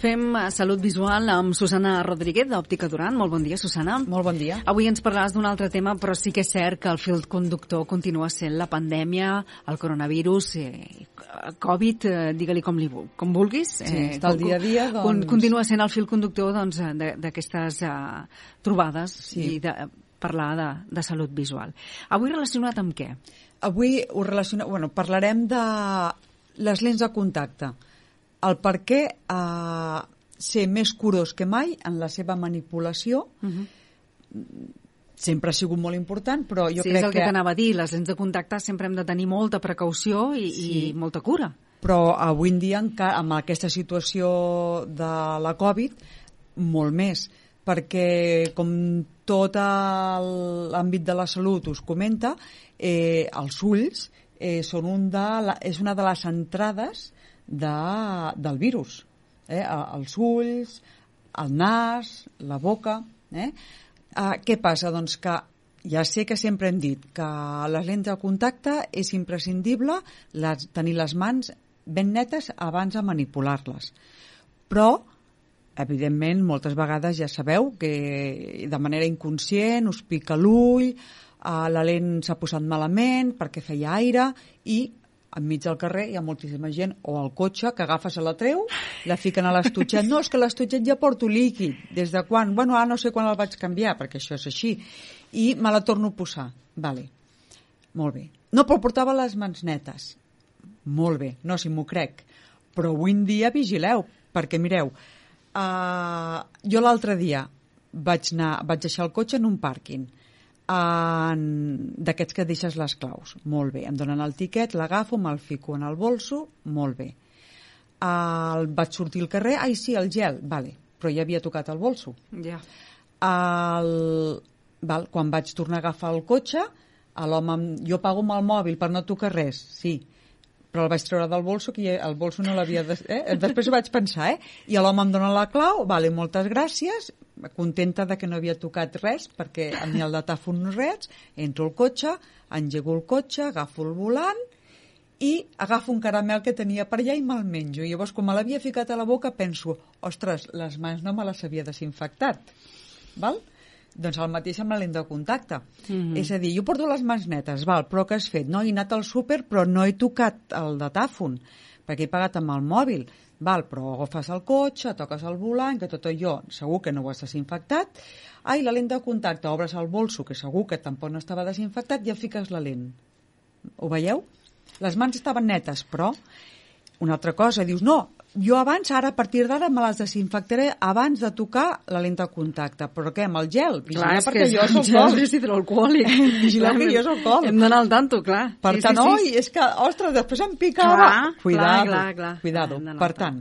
Fem eh, salut visual amb Susana Rodríguez, d'Òptica Duran. Molt bon dia, Susana. Molt bon dia. Avui ens parlaràs d'un altre tema, però sí que és cert que el fil conductor continua sent la pandèmia, el coronavirus, eh, Covid, eh, digue-li com, li, com vulguis. Sí, eh, està el dia a dia, doncs... Continua sent el fil conductor doncs, d'aquestes eh, trobades sí. i de parlar de, de salut visual. Avui relacionat amb què? Avui ho relaciona... Bueno, parlarem de les lents de contacte el per què eh, ser més curós que mai en la seva manipulació uh mhm. -huh. sempre ha sigut molt important, però jo sí, crec és el que, que t'anava a dir, les lents de contacte sempre hem de tenir molta precaució i, sí. i molta cura. Però avui en dia, amb aquesta situació de la Covid, molt més, perquè com tot l'àmbit de la salut us comenta, eh, els ulls eh, són un de la, és una de les entrades de, del virus. Eh? Els ulls, el nas, la boca... Eh? Eh, què passa? Doncs que ja sé que sempre hem dit que les lents de contacte és imprescindible les, tenir les mans ben netes abans de manipular-les. Però, evidentment, moltes vegades ja sabeu que de manera inconscient us pica l'ull, eh, la lent s'ha posat malament perquè feia aire i enmig del carrer hi ha moltíssima gent, o al cotxe, que agafa se la treu, la fiquen a l'estutxet. No, és que l'estutxet ja porto líquid. Des de quan? Bueno, ara no sé quan el vaig canviar, perquè això és així. I me la torno a posar. Vale. Molt bé. No, però portava les mans netes. Molt bé. No, si m'ho crec. Però avui en dia vigileu, perquè mireu, uh, jo l'altre dia vaig, anar, vaig deixar el cotxe en un pàrquing d'aquests que deixes les claus. Molt bé, em donen el tiquet, l'agafo, me'l fico en el bolso, molt bé. El, vaig sortir al carrer, ai sí, el gel, vale, però ja havia tocat el bolso. Ja. El, val, quan vaig tornar a agafar el cotxe, l'home, jo pago amb el mòbil per no tocar res, sí, però el vaig treure del bolso, que el bolso no l'havia... De... Eh? Després ho vaig pensar, eh? I l'home em dona la clau, vale, moltes gràcies, contenta de que no havia tocat res, perquè ni el datàfon no res, entro al cotxe, engego el cotxe, agafo el volant i agafo un caramel que tenia per allà i me'l menjo. I llavors, com me l'havia ficat a la boca, penso, ostres, les mans no me les havia desinfectat. Val? Doncs el mateix amb la lent de contacte. Mm -hmm. És a dir, jo porto les mans netes, val, però què has fet? No, he anat al súper, però no he tocat el datàfon, perquè he pagat amb el mòbil. Val, però agafes el cotxe, toques el volant, que tot allò segur que no ho has desinfectat. Ai, la lent de contacte, obres el bolso, que segur que tampoc no estava desinfectat, i ja fiques la lent. Ho veieu? Les mans estaven netes, però una altra cosa, dius, no, jo abans, ara a partir d'ara me les desinfectaré abans de tocar la lenta de contacte. Però què, amb el gel? Clar, perquè jo soc gel és hidroalcohòlic. Vigileu que jo soc col. Hem d'anar al tanto, clar. Per sí, tant, sí, sí. oi, és que, ostres, després em picava. Clar, cuidado, clar, clar, clar. Cuidado. Per tant,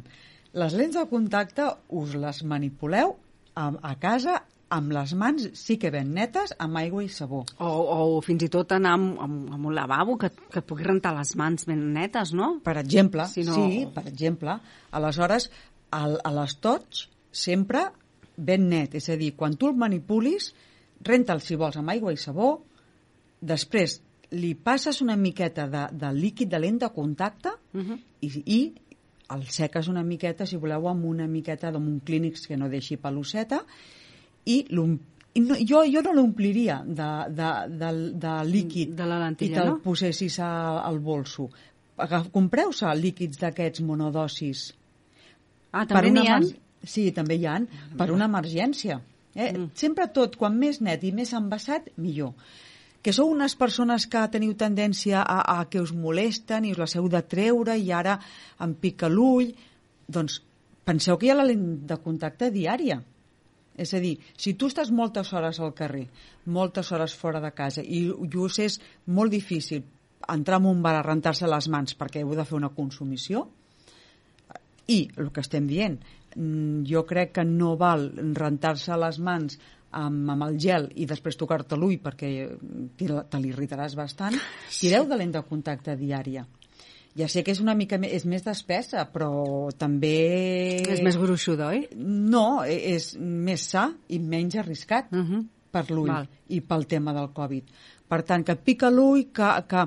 les lents de contacte us les manipuleu a, a casa amb les mans sí que ben netes, amb aigua i sabó. O, o fins i tot anar amb, amb, amb un lavabo que, que pugui rentar les mans ben netes, no? Per exemple, si no... sí, per exemple. Aleshores, el, a l'estoig sempre ben net, és a dir, quan tu el manipulis, renta'l si vols amb aigua i sabó, després li passes una miqueta de, de líquid de lent de contacte uh -huh. i, i el seques una miqueta, si voleu, amb una miqueta d'un clínics que no deixi peluceta i no, jo, jo no l'ompliria de, de, de, de líquid de la lentilla, i te'l no? posessis al bolso. Compreu-se líquids d'aquests monodosis. Ah, també n'hi ha? Sí, també hi ha, per una emergència. Eh? Mm. Sempre tot, quan més net i més envasat, millor. Que sou unes persones que teniu tendència a, a que us molesten i us la heu de treure i ara em pica l'ull, doncs penseu que hi ha la lent de contacte diària És a dir, si tu estàs moltes hores al carrer, moltes hores fora de casa, i, i us és molt difícil entrar en un bar a rentar-se les mans perquè heu de fer una consumició, i el que estem dient, mm, jo crec que no val rentar-se les mans amb, amb el gel i després tocar-te l'ull perquè te, te l'irritaràs bastant, tireu de lent de contacte diària. Ja sé que és una mica més, és més d'espessa, però també... És més gruixuda, oi? No, e, és més sa i menys arriscat Uh -huh. per l'ull i pel tema del Covid. Per tant, que pica l'ull, que, que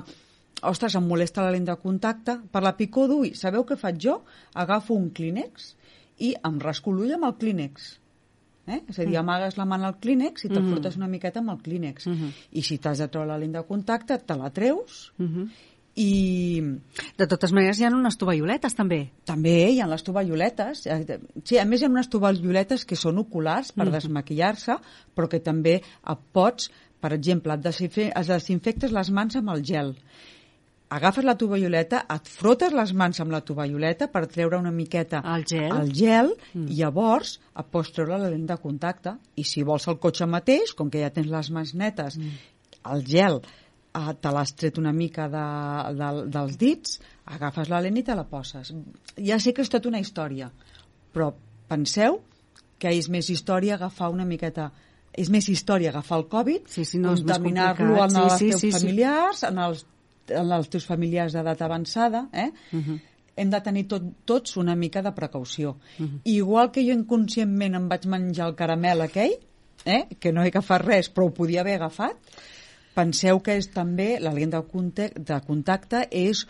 ostres, em molesta la lent de contacte, per la picor d'ull, sabeu què faig jo? Agafo un clínex i em rasco l'ull amb el clínex. Eh? És a dir, amagues la mà al clínex i te Mm. frotes una miqueta amb el clínex. Mhm. I si t'has de treure la lent de contacte, te la treus Uh -huh. I De totes maneres, hi ha unes tovalloletes, també. també hi ha les tovalloletes. eh, Sí, a més hi ha unes tovalloletes que són oculars per Mhm. desmaquillar-se, però que també pots, per exemple, et desinfe- es desinfectes les mans amb el gel. Agafes la tovalloleta, et frotes les mans amb la tovalloleta per treure una miqueta El gel. el gel Mm. i llavors et pots treure la lent de contacte. I si vols el cotxe mateix, com que ja tens les mans netes, Mm. el gel eh, te l'has tret una mica de, de, dels dits, agafes la lent i te la poses. Ja sé que és tota una història, però penseu que és més història agafar una miqueta és més història agafar el Covid, Sí, sí, no, contaminar-lo en Sí, els sí, teus sí, sí. familiars, en els, en els teus familiars d'edat avançada, eh? Uh -huh. hem de tenir tot, tots una mica de precaució. Mhm. Igual que jo inconscientment em vaig menjar el caramel aquell, eh, que no he agafat res, però ho podia haver agafat, penseu que és també la lent de contacte, de contacte és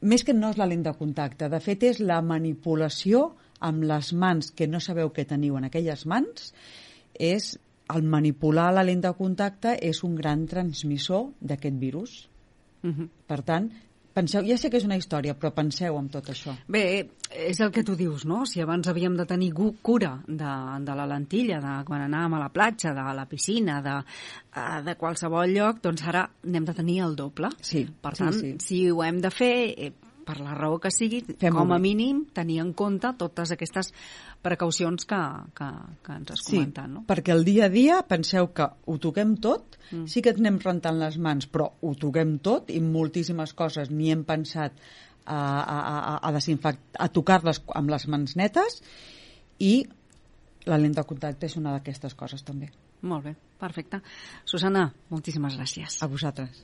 més que no és la lent de contacte, de fet és la manipulació amb les mans que no sabeu què teniu en aquelles mans, és el manipular la lent de contacte és un gran transmissor d'aquest virus. Uh -huh. Per tant, penseu, ja sé que és una història, però penseu en tot això. Bé, és el que tu dius, no? Si abans havíem de tenir cura de, de la lentilla, de quan anàvem a la platja, de la piscina, de, eh, de qualsevol lloc, doncs ara n'hem de tenir el doble. Sí, Per sí, tant, sí. si ho hem de fer, eh, per la raó que sigui, Fem-ho com a bé. mínim, tenir en compte totes aquestes precaucions que, que, que ens has comentat, no? perquè el dia a dia penseu que ho toquem tot, Mm. sí que anem rentant les mans, però ho toquem tot i moltíssimes coses ni hem pensat a, a, a, a, desinfect, a tocar-les amb les mans netes i la lent de contacte és una d'aquestes coses també. Molt bé, perfecte. Susana, moltíssimes gràcies. A vosaltres.